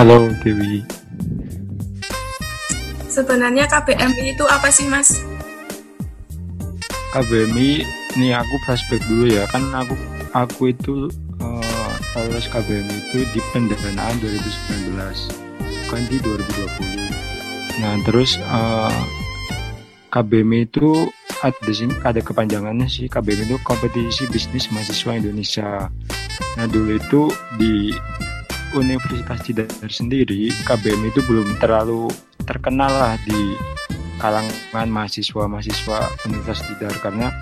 Halo Dewi. Sebenarnya KBMI itu apa sih Mas? KBMI, nih aku flashback dulu ya kan aku aku itu uh, lulus KBMI itu di pendanaan 2019 bukan di 2020. Nah terus uh, KBMI itu ada ada kepanjangannya sih KBMI itu kompetisi bisnis mahasiswa Indonesia. Nah dulu itu di Universitas Tidar sendiri KBM itu belum terlalu terkenal lah di kalangan mahasiswa-mahasiswa Universitas Tidar karena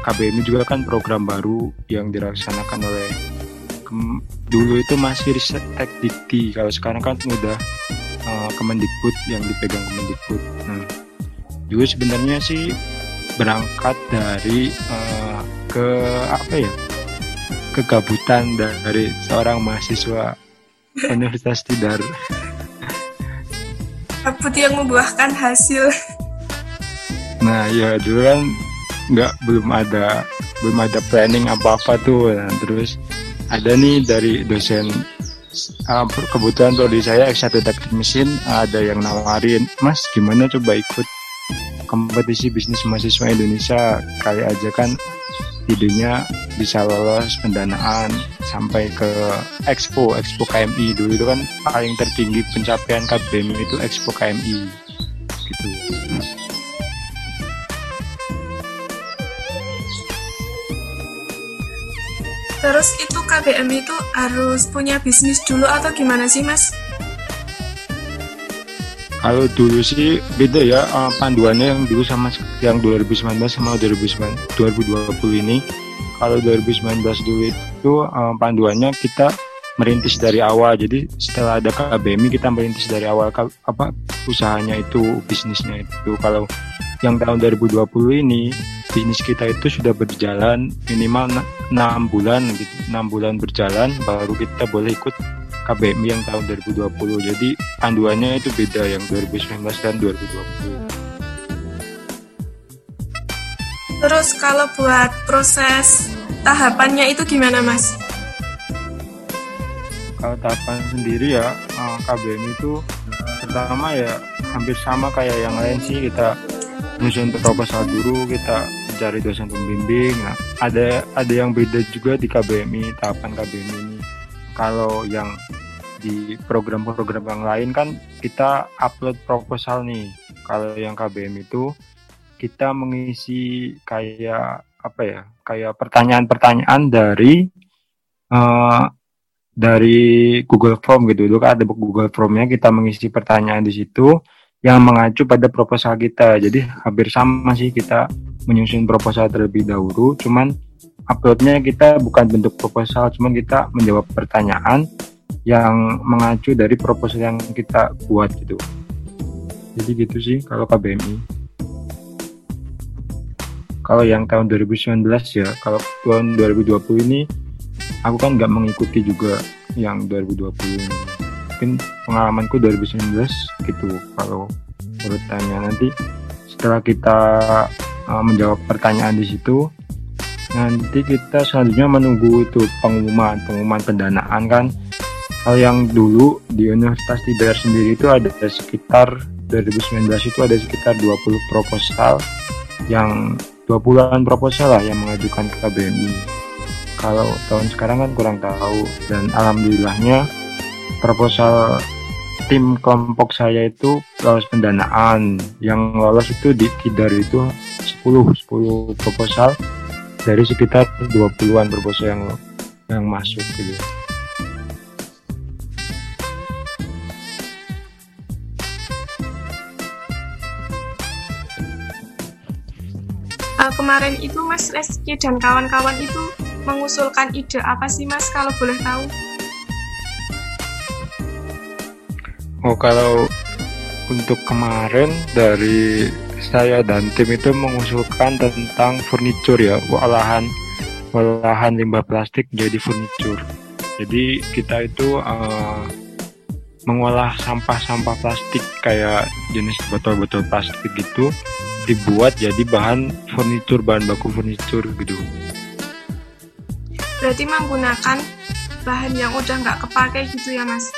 KBM juga kan program baru yang dilaksanakan oleh dulu itu masih riset dikti kalau sekarang kan udah uh, Kemendikbud yang dipegang Kemendikbud. Nah dulu sebenarnya sih berangkat dari uh, ke apa ya? Kegabutan dari seorang mahasiswa Universitas Tidar. Kabut yang membuahkan hasil. Nah ya dulu kan nggak belum ada belum ada planning apa apa tuh. Nah, terus ada nih dari dosen uh, kebutuhan prodi saya X1 Teknik Mesin ada yang nawarin, Mas gimana coba ikut kompetisi bisnis mahasiswa Indonesia kayak aja kan idenya bisa lolos pendanaan sampai ke Expo, Expo KMI dulu itu kan paling tertinggi pencapaian KBM itu Expo KMI gitu. Terus itu KBM itu harus punya bisnis dulu atau gimana sih mas? Kalau dulu sih beda ya uh, panduannya yang dulu sama yang 2019 sama 2020 ini. Kalau 2019 dulu itu uh, panduannya kita merintis dari awal. Jadi setelah ada KBMI kita merintis dari awal apa usahanya itu, bisnisnya itu. Kalau yang tahun 2020 ini bisnis kita itu sudah berjalan minimal 6 bulan gitu. 6 bulan berjalan baru kita boleh ikut KBMI yang tahun 2020 jadi panduannya itu beda yang 2019 dan 2020 terus kalau buat proses tahapannya itu gimana mas? kalau tahapan sendiri ya eh, KBMI itu pertama ya hampir sama kayak yang lain sih. Kita nyusun proposal dulu kita cari dosen pembimbing. Nah ada ada yang beda juga di KBMI tahapan KBMI ini. Kalau yang di program-program yang lain kan kita upload proposal nih. Kalau yang KBM itu kita mengisi kayak apa ya? Kayak pertanyaan-pertanyaan dari uh, dari Google Form gitu. Dulu kan ada Google Formnya kita mengisi pertanyaan di situ yang mengacu pada proposal kita. Jadi hampir sama sih kita menyusun proposal terlebih dahulu, cuman uploadnya kita bukan bentuk proposal, cuman kita menjawab pertanyaan yang mengacu dari proposal yang kita buat gitu. Jadi gitu sih kalau KBMI. Kalau yang tahun 2019 ya, kalau tahun 2020 ini aku kan nggak mengikuti juga yang 2020 ini. Mungkin pengalamanku 2019 gitu. Kalau urutannya nanti setelah kita uh, menjawab pertanyaan di situ, nanti kita selanjutnya menunggu itu pengumuman pengumuman pendanaan kan kalau yang dulu di Universitas Tidar sendiri itu ada sekitar 2019 itu ada sekitar 20 proposal yang 20-an proposal lah yang mengajukan ke KBMI kalau tahun sekarang kan kurang tahu dan alhamdulillahnya proposal tim kelompok saya itu lolos pendanaan yang lolos itu di Tidar itu 10 10 proposal dari sekitar 20-an proposal yang yang masuk gitu. Uh, kemarin itu Mas Reski dan kawan-kawan itu mengusulkan ide apa sih Mas kalau boleh tahu? Oh kalau untuk kemarin dari saya dan tim itu mengusulkan tentang furniture ya, olahan olahan limbah plastik jadi furniture. Jadi kita itu uh, mengolah sampah-sampah plastik kayak jenis botol-botol plastik gitu dibuat jadi bahan furniture, bahan baku furniture gitu. Berarti menggunakan bahan yang udah nggak kepake gitu ya mas?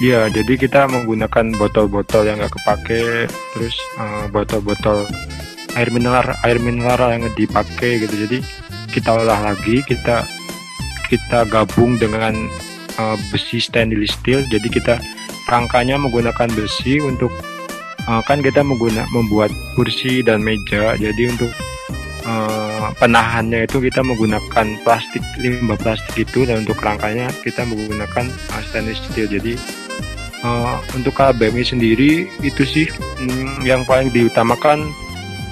Iya, jadi kita menggunakan botol-botol yang nggak kepake, terus uh, botol-botol air mineral air mineral yang dipakai gitu. Jadi kita olah lagi, kita kita gabung dengan uh, besi stainless steel. Jadi kita rangkanya menggunakan besi untuk uh, kan kita mengguna membuat kursi dan meja. Jadi untuk uh, penahannya itu kita menggunakan plastik limbah plastik itu dan untuk rangkanya kita menggunakan uh, stainless steel. Jadi uh, untuk KBMI sendiri itu sih mm, yang paling diutamakan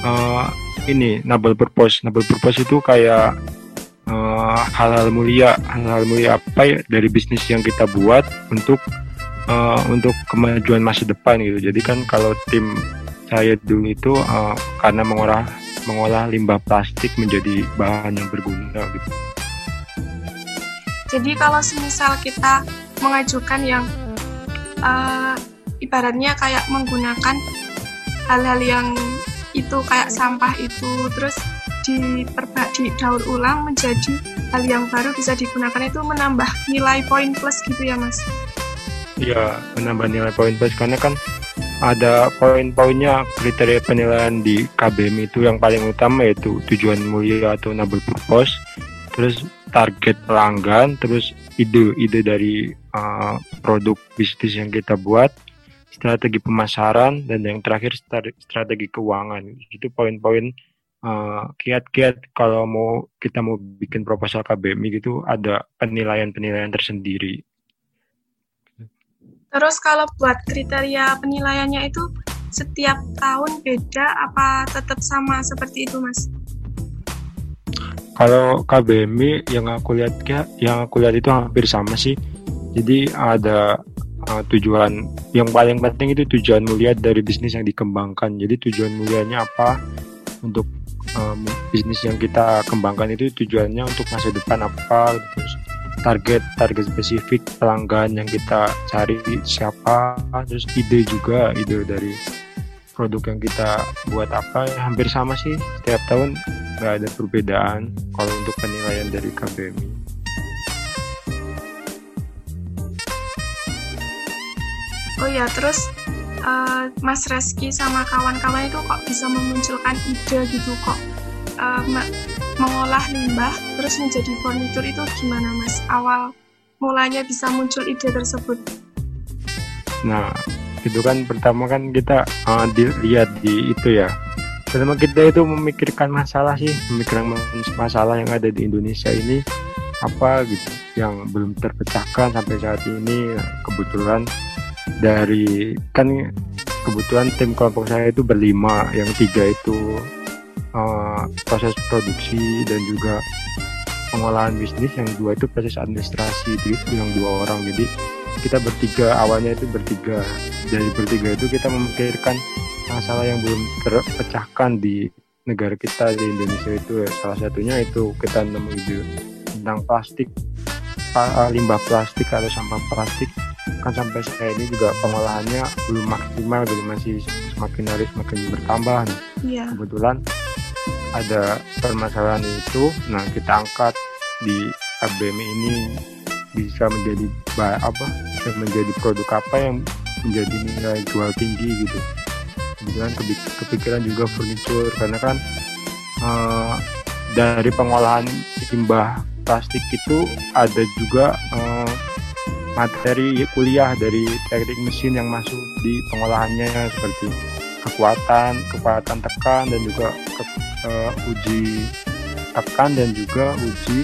uh, ini noble purpose. Noble purpose itu kayak uh, hal-hal mulia, hal-hal mulia apa ya dari bisnis yang kita buat untuk uh, untuk kemajuan masa depan gitu. Jadi kan kalau tim saya dulu itu uh, karena mengolah mengolah limbah plastik menjadi bahan yang berguna gitu. Jadi kalau semisal kita mengajukan yang uh, ibaratnya kayak menggunakan hal-hal yang itu kayak sampah itu terus diperba di daur ulang menjadi hal yang baru bisa digunakan itu menambah nilai poin plus gitu ya mas? Iya menambah nilai poin plus karena kan ada poin-poinnya kriteria penilaian di KBM itu yang paling utama yaitu tujuan mulia atau noble purpose terus target pelanggan terus ide-ide dari uh, produk bisnis yang kita buat, strategi pemasaran, dan yang terakhir strategi keuangan. Itu poin-poin uh, kiat-kiat kalau mau kita mau bikin proposal KBMI gitu ada penilaian-penilaian tersendiri. Terus kalau buat kriteria penilaiannya itu setiap tahun beda apa tetap sama seperti itu, Mas? Kalau KBMI yang aku lihat ya, yang aku lihat itu hampir sama sih. Jadi ada uh, tujuan yang paling penting itu tujuan mulia dari bisnis yang dikembangkan. Jadi tujuan mulianya apa untuk um, bisnis yang kita kembangkan itu tujuannya untuk masa depan apa terus target target spesifik pelanggan yang kita cari siapa terus ide juga ide dari produk yang kita buat apa ya, hampir sama sih setiap tahun nggak ada perbedaan kalau untuk penilaian dari KBMI. Oh ya, terus uh, Mas Reski sama kawan-kawan itu kok bisa memunculkan ide gitu kok uh, mengolah limbah terus menjadi furnitur itu gimana Mas? Awal mulanya bisa muncul ide tersebut? Nah, itu kan pertama kan kita uh, dilihat di itu ya pertama kita itu memikirkan masalah sih memikirkan masalah yang ada di Indonesia ini apa gitu yang belum terpecahkan sampai saat ini nah, kebetulan dari kan kebetulan tim kelompok saya itu berlima yang tiga itu proses produksi dan juga pengolahan bisnis yang dua itu proses administrasi itu yang dua orang jadi kita bertiga awalnya itu bertiga dari bertiga itu kita memikirkan masalah yang belum terpecahkan di negara kita di Indonesia itu ya. salah satunya itu kita nemu ide tentang plastik limbah plastik atau sampah plastik kan sampai saat ini juga pengolahannya belum maksimal belum masih semakin hari semakin bertambah nih. Iya. kebetulan ada permasalahan itu nah kita angkat di ABM ini bisa menjadi apa bisa menjadi produk apa yang menjadi nilai jual tinggi gitu. Kemudian kepikiran juga furniture karena kan uh, dari pengolahan limbah plastik itu ada juga uh, materi kuliah dari teknik mesin yang masuk di pengolahannya seperti kekuatan, kekuatan tekan dan juga uh, uji tekan dan juga uji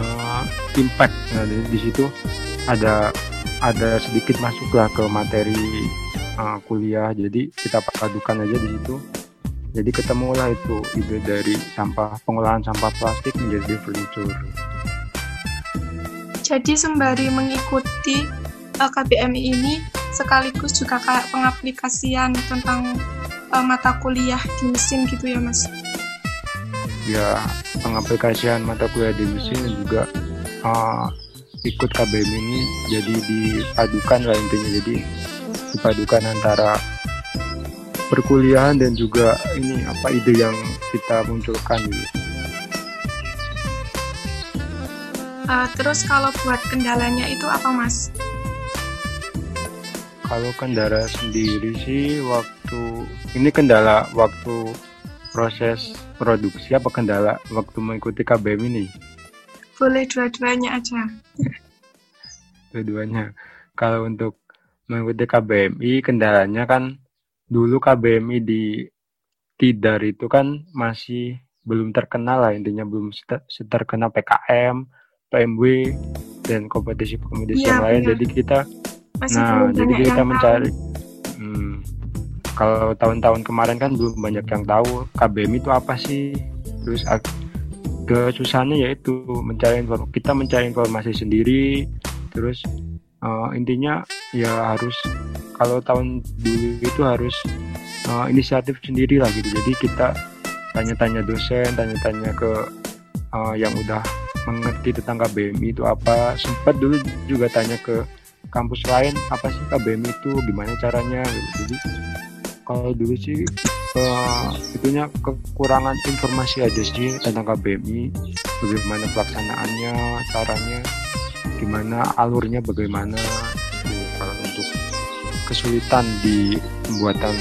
uh, impact. Nah, di, di situ ada ada sedikit masuklah ke materi uh, kuliah. Jadi kita padukan aja di situ. Jadi ketemulah itu ide dari sampah pengolahan sampah plastik menjadi furniture. Jadi sembari mengikuti uh, KBMI ini sekaligus juga kayak pengaplikasian tentang uh, mata kuliah di mesin gitu ya mas ya pengaplikasian mata kuliah di mesin juga uh, ikut KBM ini jadi dipadukan lah intinya jadi dipadukan antara perkuliahan dan juga ini apa ide yang kita munculkan gitu. Uh, terus kalau buat kendalanya itu apa mas? kalau kendala sendiri sih waktu ini kendala waktu proses produksi apa kendala waktu mengikuti KBM ini? Boleh dua-duanya aja. Dua-duanya. Kalau untuk mengikuti KBMI kendalanya kan dulu KBMI di Tidar itu kan masih belum terkenal lah intinya belum terkenal PKM, PMW dan kompetisi-kompetisi ya, yang lain. Jadi kita masih nah, jadi kita mencari kalau tahun-tahun kemarin kan belum banyak yang tahu KBM itu apa sih. Terus kesusahannya yaitu mencari informasi kita mencari informasi sendiri terus uh, intinya ya harus kalau tahun dulu itu harus uh, inisiatif sendiri lah gitu jadi kita tanya-tanya dosen tanya-tanya ke uh, yang udah mengerti tentang KBMI itu apa sempat dulu juga tanya ke kampus lain apa sih KBM itu gimana caranya gitu. jadi kalau dulu sih uh, itunya kekurangan informasi aja sih tentang KBMI bagaimana pelaksanaannya caranya gimana alurnya bagaimana gitu. kalau untuk kesulitan di pembuatan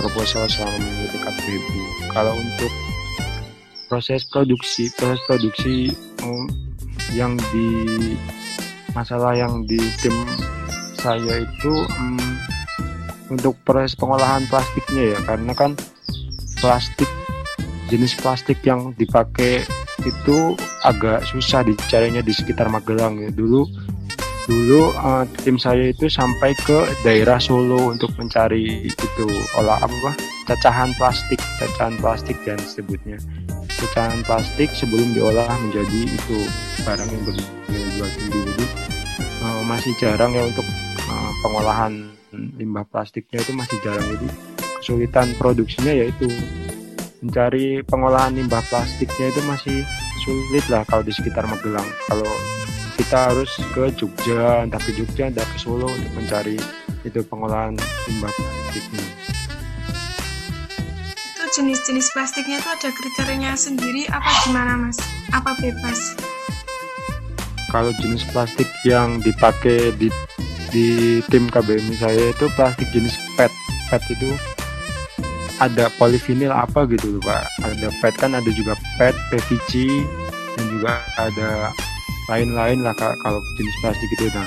proposal selama mengikuti KBMI kalau untuk proses produksi proses produksi um, yang di masalah yang di tim saya itu um, untuk proses pengolahan plastiknya ya karena kan plastik jenis plastik yang dipakai itu agak susah dicarinya di sekitar Magelang ya. Dulu dulu uh, tim saya itu sampai ke daerah Solo untuk mencari itu olah apa cacahan plastik cacahan plastik dan sebutnya cacahan plastik sebelum diolah menjadi itu barang yang bernilai jual tinggi jadi uh, masih jarang ya untuk uh, pengolahan limbah plastiknya itu masih jarang. Jadi kesulitan produksinya yaitu mencari pengolahan limbah plastiknya itu masih sulit lah kalau di sekitar Magelang. Kalau kita harus ke Jogja entah ke Jogja entah ke Solo untuk mencari itu pengolahan limbah plastiknya. Itu jenis-jenis plastiknya itu ada kriterianya sendiri apa gimana mas? Apa bebas? Kalau jenis plastik yang dipakai di di tim KBMI saya itu plastik jenis PET. PET itu ada polivinil apa gitu loh pak. Ada PET kan ada juga PET PVC dan juga ada lain-lain lah kalau jenis plastik itu. Nah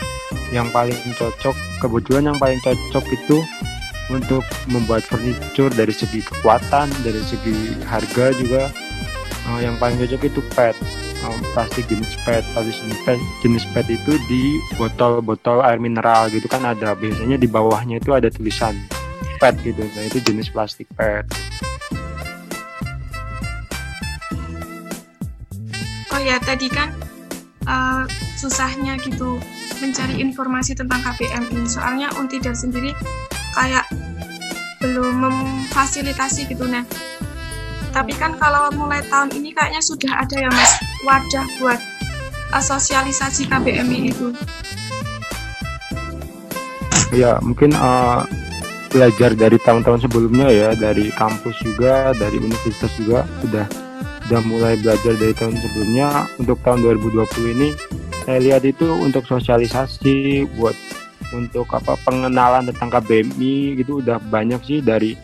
yang paling cocok kebetulan yang paling cocok itu untuk membuat furniture dari segi kekuatan dari segi harga juga uh, yang paling cocok itu PET plastik jenis PET plastik jenis PET, jenis PET itu di botol-botol air mineral gitu kan ada. Biasanya di bawahnya itu ada tulisan PET gitu. Nah itu jenis plastik PET. Oh ya tadi kan uh, susahnya gitu mencari informasi tentang KPM ini. Soalnya Untidar sendiri kayak belum memfasilitasi gitu. Nah tapi kan kalau mulai tahun ini kayaknya sudah ada ya mas wadah buat sosialisasi KBMI itu. Ya mungkin uh, belajar dari tahun-tahun sebelumnya ya dari kampus juga dari universitas juga sudah sudah mulai belajar dari tahun sebelumnya untuk tahun 2020 ini saya lihat itu untuk sosialisasi buat untuk apa pengenalan tentang KBMI gitu udah banyak sih dari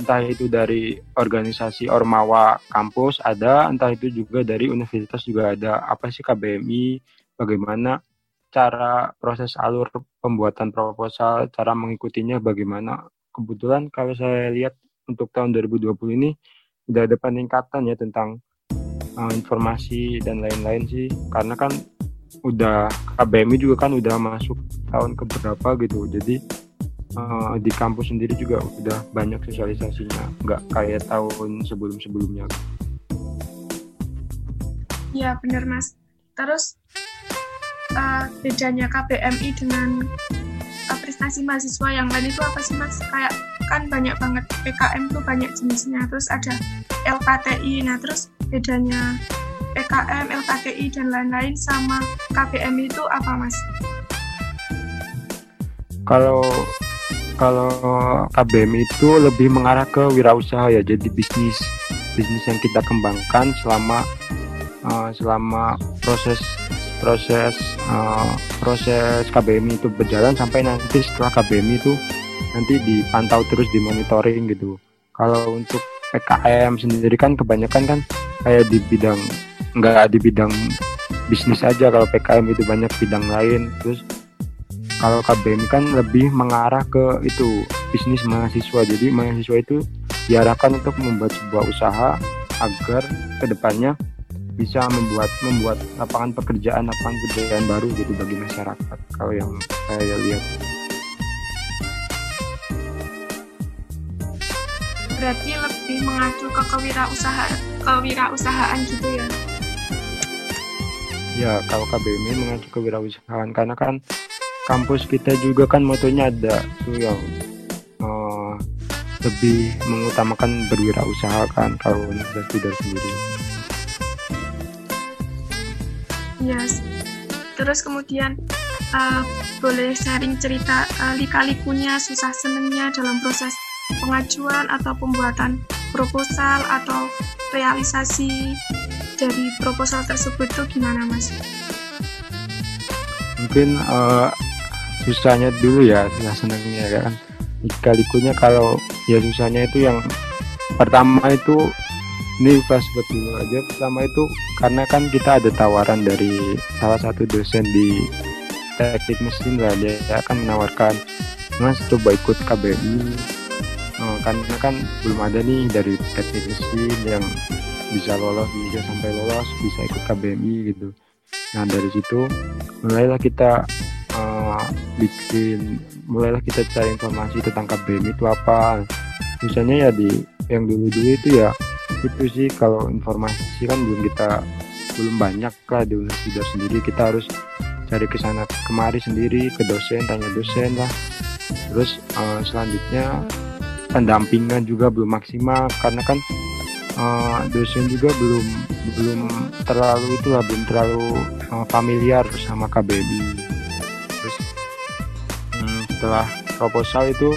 entah itu dari organisasi ormawa kampus ada, entah itu juga dari universitas juga ada. Apa sih KBMI, bagaimana cara proses alur pembuatan proposal, cara mengikutinya bagaimana. Kebetulan kalau saya lihat untuk tahun 2020 ini sudah ada peningkatan ya tentang uh, informasi dan lain-lain sih. Karena kan udah KBMI juga kan udah masuk tahun keberapa gitu. Jadi uh, di kampus sendiri juga udah banyak sosialisasinya nggak kayak tahun sebelum-sebelumnya. Iya benar mas. Terus uh, bedanya KBMI dengan uh, prestasi mahasiswa yang lain itu apa sih mas? Kayak kan banyak banget PKM tuh banyak jenisnya. Terus ada LKTI nah terus bedanya PKM, LKTI dan lain-lain sama KBMI itu apa mas? Kalau kalau KBM itu lebih mengarah ke wirausaha ya jadi bisnis bisnis yang kita kembangkan selama uh, selama proses proses uh, proses KBMI itu berjalan sampai nanti setelah KBMI itu nanti dipantau terus dimonitoring gitu. Kalau untuk PKM sendiri kan kebanyakan kan kayak di bidang nggak di bidang bisnis aja. Kalau PKM itu banyak bidang lain terus kalau KBM kan lebih mengarah ke itu bisnis mahasiswa. Jadi mahasiswa itu diarahkan untuk membuat sebuah usaha agar ke depannya bisa membuat membuat lapangan pekerjaan lapangan pekerjaan baru gitu bagi masyarakat kalau yang saya lihat. Berarti lebih mengacu ke kewirausahaan kewirausahaan gitu ya? Ya kalau KBM mengacu kewirausahaan. Karena kan kampus kita juga kan motonya ada tuh yang uh, lebih mengutamakan berwirausaha kan kalau universitas tidak sendiri. Yes. Terus kemudian uh, boleh sharing cerita uh, lika-likunya, susah senengnya dalam proses pengajuan atau pembuatan proposal atau realisasi dari proposal tersebut tuh gimana mas? Mungkin uh, susahnya dulu ya susah senangnya ya kan. Lika-likunya kalau ya susahnya itu yang pertama itu ini flashback dulu aja. Pertama itu karena kan kita ada tawaran dari salah satu dosen di teknik mesin lah dia akan menawarkan mas coba ikut KBMI oh, karena kan belum ada nih dari teknik mesin yang bisa lolos bisa sampai lolos bisa ikut KBMI gitu. Nah dari situ mulailah kita bikin mulailah kita cari informasi tentang KBM itu apa. Misalnya ya di yang dulu-dulu itu ya itu sih kalau informasi kan belum kita belum banyak lah di universitas sendiri. Kita harus cari ke sana kemari sendiri ke dosen tanya dosen lah. Terus uh, selanjutnya pendampingan juga belum maksimal karena kan uh, dosen juga belum belum terlalu itu lah belum terlalu uh, familiar sama KBMI setelah proposal itu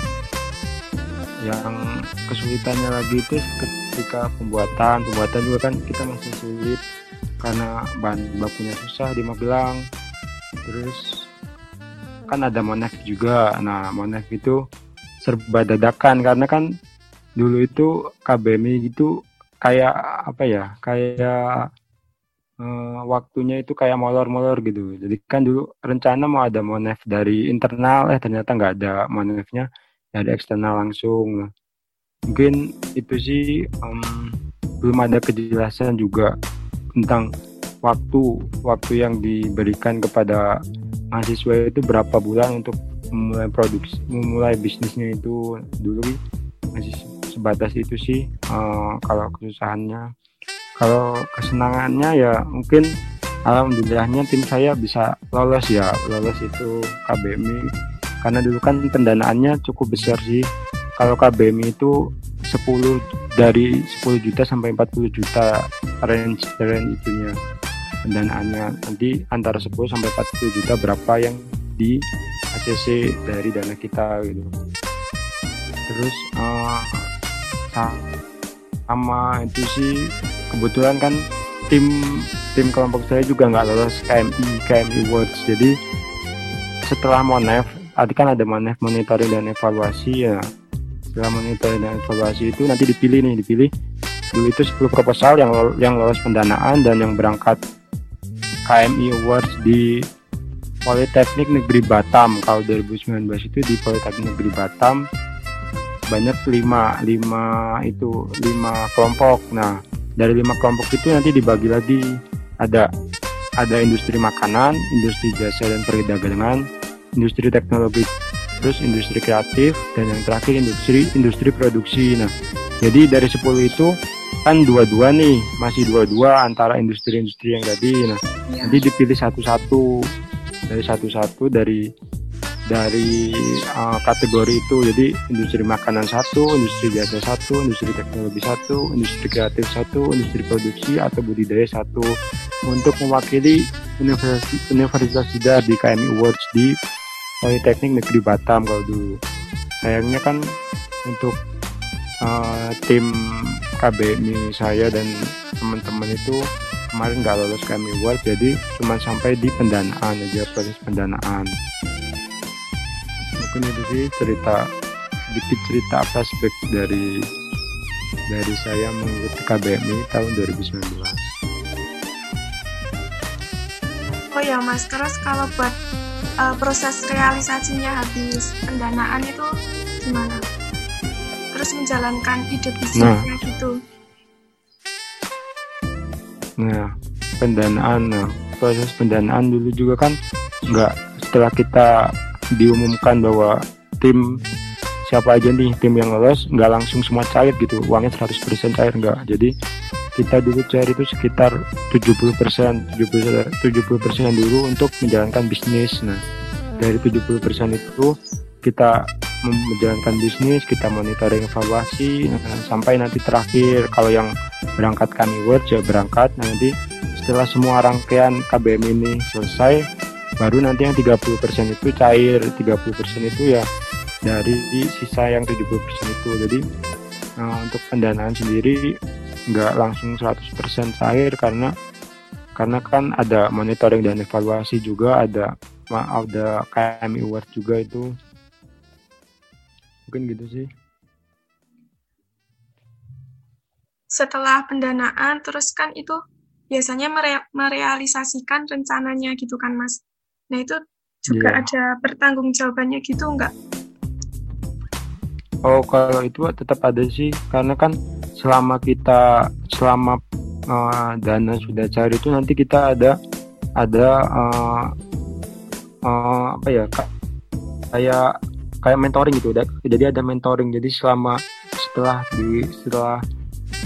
yang kesulitannya lagi itu ketika pembuatan. Pembuatan juga kan kita masih sulit karena bahan bakunya susah di Magelang. Terus kan ada monef juga. Nah monef itu serba dadakan karena kan dulu itu KBMI gitu kayak apa ya? Kayak uh, waktunya itu kayak molor-molor gitu. Jadi kan dulu rencana mau ada monef dari internal, eh ternyata nggak ada monefnya dari eksternal langsung. Mungkin itu sih um, belum ada kejelasan juga tentang waktu waktu yang diberikan kepada mahasiswa itu berapa bulan untuk memulai produksi, memulai bisnisnya itu dulu masih sebatas itu sih uh, kalau kesusahannya kalau kesenangannya ya mungkin alhamdulillahnya tim saya bisa lolos ya lolos itu KBMI karena dulu kan pendanaannya cukup besar sih. Kalau KBMI itu 10 dari 10 juta sampai 40 juta range range itunya pendanaannya. Nanti antara 10 sampai 40 juta berapa yang di ACC dari dana kita gitu. Terus uh, sama itu sih kebetulan kan tim tim kelompok saya juga nggak lolos KMI KMI Awards jadi setelah Monef tadi kan ada Monef monitoring dan evaluasi ya. Setelah monitoring dan evaluasi itu nanti dipilih nih dipilih. Dulu itu 10 proposal yang yang lolos pendanaan dan yang berangkat KMI Awards di Politeknik Negeri Batam. Kalau 2019 itu di Politeknik Negeri Batam banyak lima lima itu lima kelompok. Nah dari lima kelompok itu nanti dibagi lagi ada ada industri makanan, industri jasa dan perdagangan, industri teknologi, terus industri kreatif dan yang terakhir industri industri produksi. Nah, jadi dari 10 itu kan dua-dua nih, masih dua-dua antara industri-industri yang tadi. Nah, ya. nanti dipilih satu-satu dari satu-satu dari dari uh, kategori itu. Jadi industri makanan satu, industri jasa satu, industri teknologi satu, industri kreatif satu, industri produksi atau budidaya satu. Untuk mewakili Universitas Universitas Sidar di KMI Awards di Politeknik Negeri Batam kalau dulu. Sayangnya kan untuk uh, tim KBMI saya dan teman-teman itu kemarin nggak lolos kami Award jadi cuma sampai di pendanaan aja proses pendanaan sih cerita sedikit cerita flashback dari dari saya mengikuti KBMI tahun 2019 oh ya mas. Terus kalau buat uh, proses realisasinya habis pendanaan itu gimana? Terus menjalankan ide bisnisnya nah. gitu. Nah pendanaan nah proses pendanaan dulu juga kan nggak setelah kita diumumkan bahwa tim siapa aja nih tim yang lolos nggak langsung semua cair gitu. Uangnya 100% cair nggak. Jadi kita dulu cair itu sekitar 70% 70 persen dulu untuk menjalankan bisnis. Nah dari 70% itu kita menjalankan bisnis kita monitoring evaluasi nah, sampai nanti terakhir kalau yang berangkat kami world ya berangkat nah, nanti setelah semua rangkaian KBM ini selesai baru nanti yang 30% itu cair 30% itu ya dari sisa yang 70% itu. Jadi nah, untuk pendanaan sendiri nggak langsung 100% cair karena karena kan ada monitoring dan evaluasi juga ada ada KMI Award juga itu. Mungkin gitu sih. Setelah pendanaan terus kan itu biasanya mere merealisasikan rencananya gitu kan mas nah itu juga yeah. ada pertanggungjawabannya gitu enggak oh kalau itu tetap ada sih. Karena kan selama kita selama uh, dana sudah cari itu nanti kita ada ada uh, uh, apa ya kayak kayak mentoring gitu jadi ada mentoring. Jadi selama setelah di setelah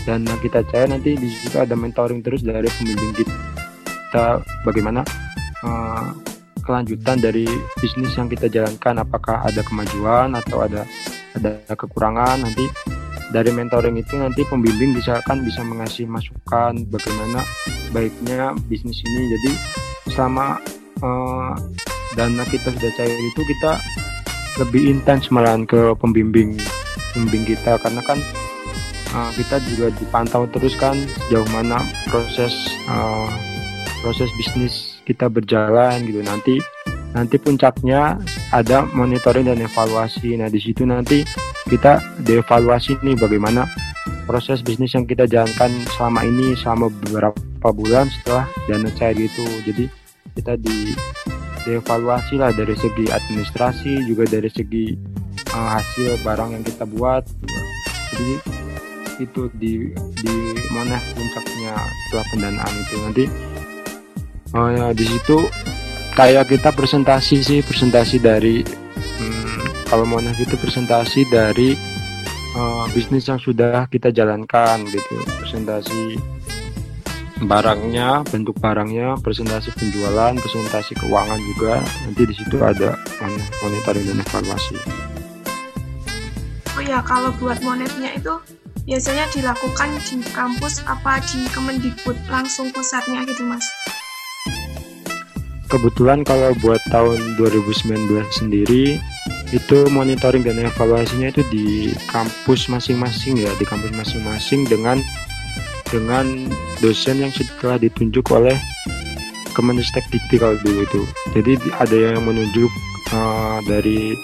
dan kita cair nanti di situ ada mentoring terus dari pembimbing kita. Bagaimana uh, kelanjutan dari bisnis yang kita jalankan. Apakah ada kemajuan atau ada ada kekurangan? Nanti dari mentoring itu nanti pembimbing bisa kan bisa mengasih masukan bagaimana baiknya bisnis ini. Jadi selama uh, dana kita sudah cair itu kita lebih intens malahan ke pembimbing pembimbing kita. Karena kan uh, kita juga dipantau terus kan sejauh mana proses uh, proses bisnis kita berjalan gitu. Nanti nanti puncaknya ada monitoring dan evaluasi. Nah di situ nanti kita dievaluasi nih bagaimana proses bisnis yang kita jalankan selama ini selama beberapa bulan setelah dana cair itu. Jadi kita di dievaluasi lah dari segi administrasi juga dari segi uh, hasil barang yang kita buat. Jadi itu di di mana puncaknya setelah pendanaan itu. Nanti oh ya di situ kayak kita presentasi sih presentasi dari hmm, kalau mau itu presentasi dari uh, bisnis yang sudah kita jalankan gitu. Presentasi barangnya bentuk barangnya presentasi penjualan presentasi keuangan juga. Nanti di situ ada monitoring dan evaluasi oh ya kalau buat monetnya itu biasanya dilakukan di kampus apa di Kemendikbud langsung pusatnya gitu mas? Kebetulan kalau buat tahun 2019 sendiri itu monitoring dan evaluasinya itu di kampus masing-masing ya di kampus masing-masing dengan dengan dosen yang setelah ditunjuk oleh Kemenistek Dikti kalau dulu itu. Jadi ada yang menunjuk uh, dari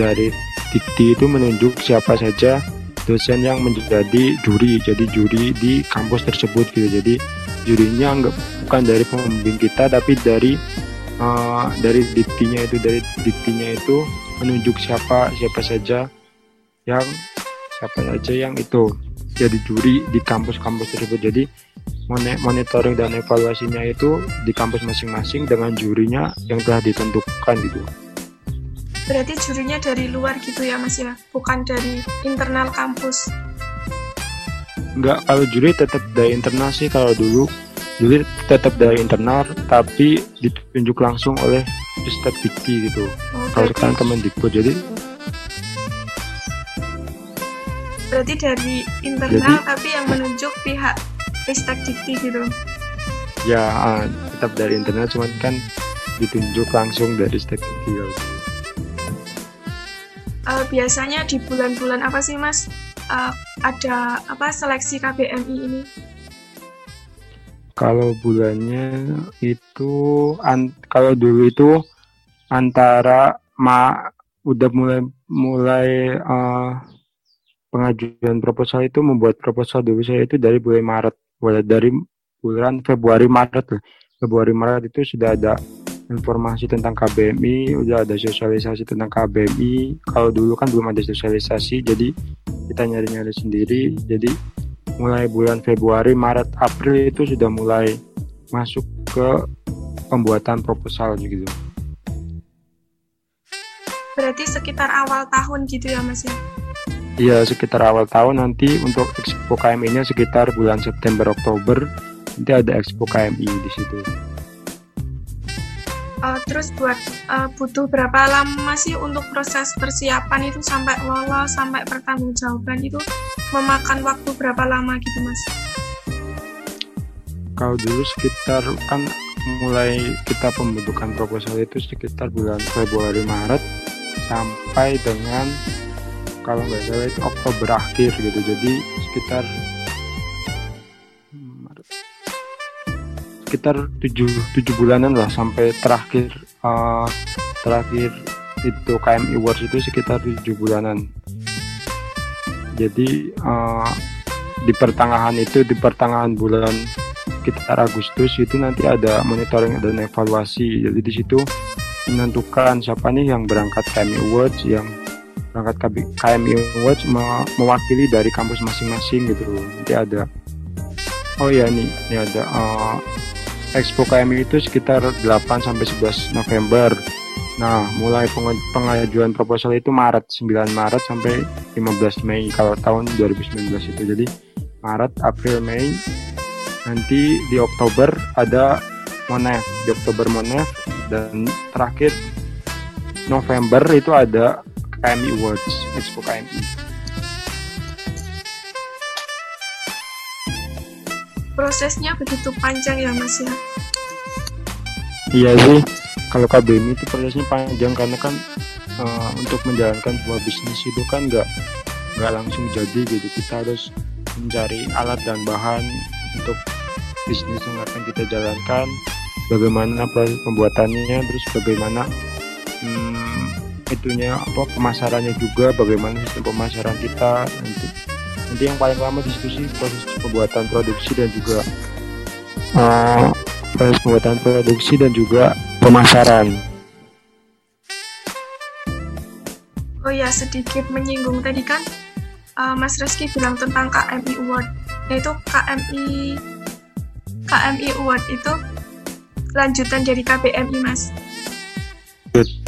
dari Dikti itu menunjuk siapa saja dosen yang menjadi juri jadi juri di kampus tersebut gitu. Jadi jurinya enggak bukan dari pembimbing kita tapi dari uh, dari diktinya itu dari diktinya itu menunjuk siapa siapa saja yang siapa saja yang itu jadi juri di kampus-kampus tersebut. Jadi monitoring dan evaluasinya itu di kampus masing-masing dengan jurinya yang telah ditentukan gitu. Berarti jurinya dari luar gitu ya mas ya? Bukan dari internal kampus? Enggak, kalau juri tetap dari internal sih. Kalau dulu juri tetap dari internal tapi ditunjuk langsung oleh Ristek Dikti gitu. Oh, kalau sekarang Kemendikbud jadi berarti dari internal jadi, tapi yang menunjuk pihak Ristek Dikti gitu? Ya uh, tetap dari internal cuman kan ditunjuk langsung dari Ristek Dikti gitu. Uh, biasanya di bulan-bulan apa sih mas? Uh, ada apa seleksi KBMI ini? Kalau bulannya itu an, kalau dulu itu antara ma udah mulai mulai uh, pengajuan proposal itu membuat proposal dulu saya itu dari bulan Maret dari bulan Februari Maret Februari Maret itu sudah ada informasi tentang KBMI, udah ada sosialisasi tentang KBMI. Kalau dulu kan belum ada sosialisasi, jadi kita nyari-nyari sendiri. Jadi mulai bulan Februari, Maret, April itu sudah mulai masuk ke pembuatan proposal gitu. Berarti sekitar awal tahun gitu ya Mas ya? Iya, sekitar awal tahun nanti untuk Expo KMI-nya sekitar bulan September Oktober nanti ada Expo KMI di situ uh, terus buat uh, butuh berapa lama sih untuk proses persiapan itu sampai lolos sampai pertanggungjawaban itu memakan waktu berapa lama gitu mas? Kalau dulu sekitar kan mulai kita pembentukan proposal itu sekitar bulan Februari Maret sampai dengan kalau nggak salah itu Oktober akhir gitu jadi sekitar sekitar tujuh tujuh bulanan lah sampai terakhir uh, terakhir itu KMI Awards itu sekitar tujuh bulanan jadi uh, di pertengahan itu di pertengahan bulan sekitar Agustus itu nanti ada monitoring dan evaluasi jadi di situ menentukan siapa nih yang berangkat KMI Awards yang berangkat KMI Awards mewakili dari kampus masing-masing gitu nanti ada oh ya nih ini ada uh, Expo KMI itu sekitar 8 sampai 11 November. Nah, mulai pengajuan proposal itu Maret, 9 Maret sampai 15 Mei kalau tahun 2019 itu. Jadi Maret, April, Mei. Nanti di Oktober ada Monef, di Oktober Monef dan terakhir November itu ada KMI Awards, Expo KMI. prosesnya begitu panjang ya mas ya iya sih kalau KBM itu prosesnya panjang karena kan uh, untuk menjalankan sebuah bisnis itu kan nggak nggak langsung jadi gitu. Kita harus mencari alat dan bahan untuk bisnis yang akan kita jalankan. Bagaimana proses pembuatannya terus bagaimana hmm, itunya apa pemasarannya juga bagaimana sistem pemasaran kita nanti. Nanti yang paling lama diskusi proses pembuatan produksi dan juga uh, proses pembuatan produksi dan juga pemasaran. Oh ya sedikit menyinggung tadi kan uh, Mas Reski bilang tentang KMI Award yaitu KMI KMI Award itu lanjutan dari KBMI Mas. Good.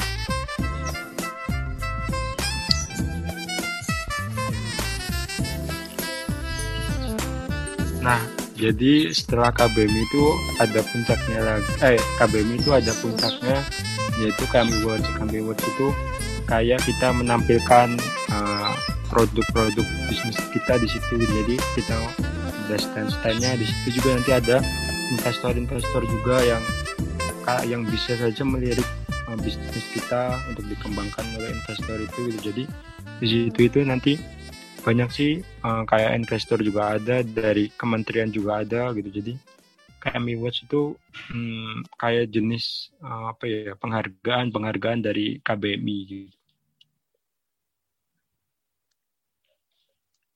Jadi setelah KBM itu ada puncaknya lagi. Eh, KBM itu ada puncaknya yaitu kami Awards. Kami Awards itu kayak kita menampilkan produk produk-produk bisnis kita di situ. Jadi kita ada stand-standnya di situ juga nanti ada investor-investor juga yang yang bisa saja melirik uh, bisnis kita untuk dikembangkan oleh investor itu. Jadi di situ itu nanti banyak sih uh, kayak investor juga ada dari kementerian juga ada gitu jadi KMI Watch itu hmm, kayak jenis uh, apa ya penghargaan penghargaan dari KBMI gitu.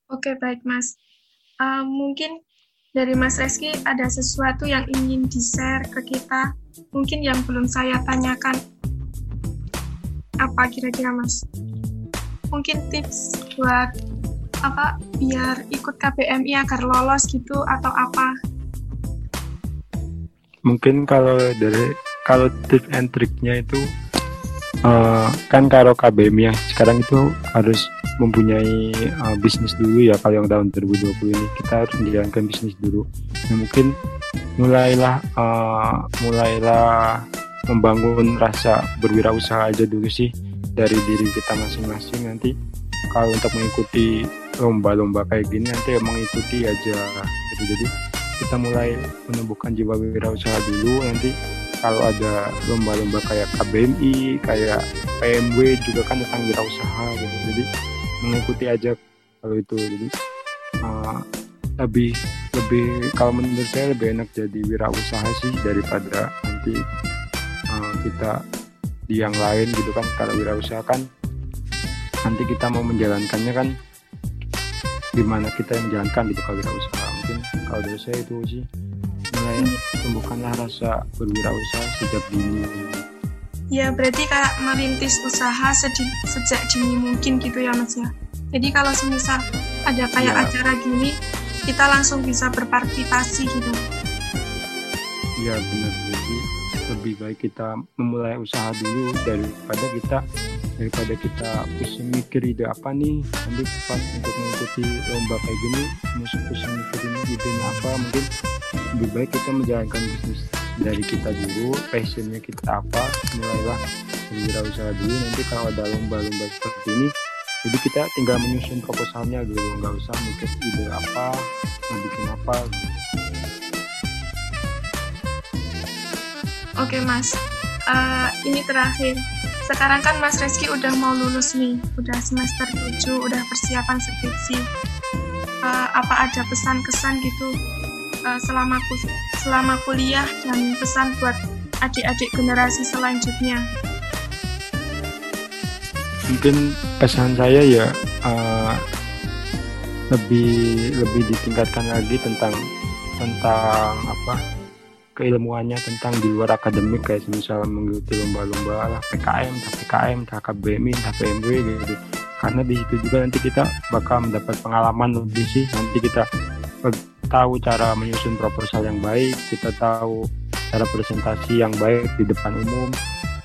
Oke baik Mas, uh, mungkin dari Mas Reski ada sesuatu yang ingin di share ke kita, mungkin yang belum saya tanyakan apa kira-kira Mas? Mungkin tips buat apa biar ikut KBMI agar lolos gitu atau apa? Mungkin kalau dari kalau tips and triknya itu uh, kan kalau KBMI ya sekarang itu harus mempunyai uh, bisnis dulu ya kalau yang tahun 2020 ini kita harus menjalankan bisnis dulu. Nah, mungkin mulailah uh, mulailah membangun rasa berwirausaha aja dulu sih dari diri kita masing-masing nanti kalau untuk mengikuti lomba-lomba kayak gini nanti ya mengikuti aja gitu. Jadi kita mulai menumbuhkan jiwa wirausaha dulu. Nanti kalau ada lomba-lomba kayak KBMI kayak PMW juga kan tentang wirausaha gitu. Jadi mengikuti aja kalau itu. Jadi uh, lebih lebih kalau menurut saya lebih enak jadi wirausaha sih daripada nanti uh, kita di yang lain gitu kan. Kalau wirausaha kan nanti kita mau menjalankannya kan gimana kita yang menjalankan gitu kalau wirausaha mungkin kalau dari saya itu sih mulai tumbuhkanlah rasa berwirausaha sejak dini ya berarti kayak merintis usaha sejak dini mungkin gitu ya mas ya. Jadi kalau semisal ada kayak ya. acara gini kita langsung bisa berpartisipasi gitu. Iya benar. Jadi lebih baik kita memulai usaha dulu daripada kita daripada kita pusing mikir ide apa nih nanti pas untuk mengikuti lomba kayak gini musuh pusing mikir ini idenya apa mungkin lebih baik kita menjalankan bisnis dari kita dulu passionnya kita apa mulailah berwirausaha dulu. Nanti kalau ada lomba-lomba seperti ini jadi kita tinggal menyusun proposalnya gitu nggak usah mikir ide apa mau bikin apa gitu. oke mas. Uh, ini terakhir sekarang kan Mas Reski udah mau lulus nih, udah semester 7, udah persiapan skripsi. Uh, apa ada pesan-kesan gitu uh, selama selama kuliah dan pesan buat adik-adik generasi selanjutnya? Mungkin pesan saya ya uh, lebih lebih ditingkatkan lagi tentang tentang apa keilmuannya tentang di luar akademik kayak misal mengikuti lomba-lomba lah PKM, PKM, KKBMI, KPMW gitu. Karena di situ juga nanti kita bakal mendapat pengalaman lebih sih. Nanti kita tahu cara menyusun proposal yang baik, kita tahu cara presentasi yang baik di depan umum,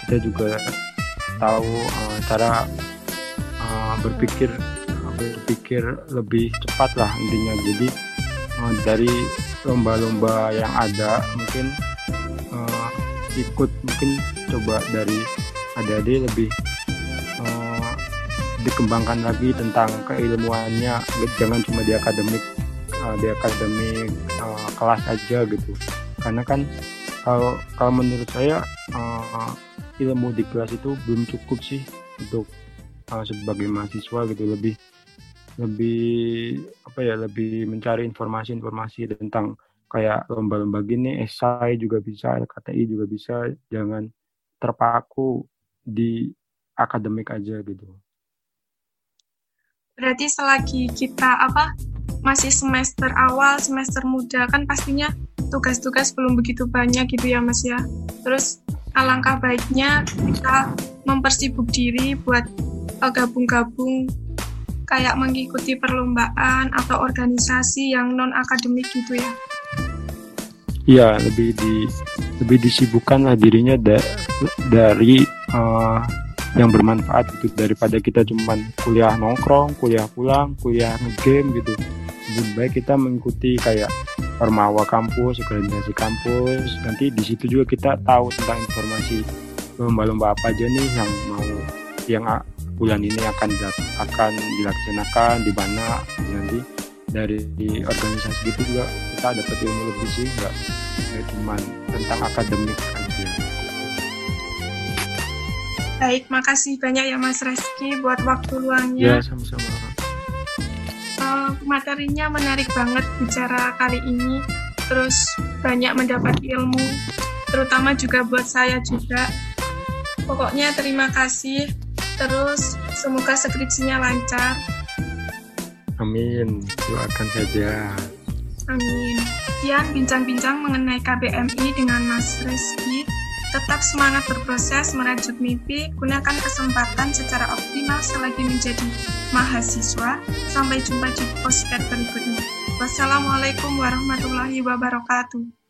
kita juga tahu uh, cara uh, berpikir berpikir lebih cepat lah intinya. Jadi uh, dari lomba-lomba yang ada mungkin uh, ikut mungkin coba dari adik-adik lebih uh, dikembangkan lagi tentang keilmuannya. Jangan cuma di akademik uh, di akademik uh, kelas aja gitu. Karena kan kalau kalau menurut saya uh, ilmu di kelas itu belum cukup sih untuk uh, sebagai mahasiswa gitu. Lebih lebih apa ya lebih mencari informasi-informasi tentang kayak lomba-lomba gini. Esai juga bisa KTI juga bisa. Jangan terpaku di akademik aja gitu. Berarti selagi kita apa masih semester awal semester muda kan pastinya tugas-tugas belum begitu banyak gitu ya mas ya. Terus alangkah baiknya kita mempersibuk diri buat eh, gabung-gabung kayak mengikuti perlombaan atau organisasi yang non akademik gitu ya Iya lebih di lebih disibukkan lah dirinya da, dari uh, yang bermanfaat gitu daripada kita cuman kuliah nongkrong, kuliah pulang, kuliah ngegame gitu. Lebih baik kita mengikuti kayak permawa kampus, organisasi kampus. Nanti di situ juga kita tahu tentang informasi lomba-lomba apa aja nih yang mau yang bulan ini akan akan dilaksanakan di mana nanti dari organisasi gitu juga kita dapat ilmu lebih sih nggak cuma tentang akademik aja. Baik makasih banyak ya Mas Reski buat waktu ya luangnya sama-sama. Uh, materinya menarik banget bicara kali ini. Terus banyak mendapat ilmu terutama juga buat saya juga. Pokoknya terima kasih Terus semoga skripsinya lancar. Amin, doakan saja. Amin. Sekian bincang-bincang mengenai KBMI dengan Mas Rizky. Tetap semangat berproses merajut mimpi, gunakan kesempatan secara optimal selagi menjadi mahasiswa. Sampai jumpa di postcard berikutnya. Wassalamualaikum warahmatullahi wabarakatuh.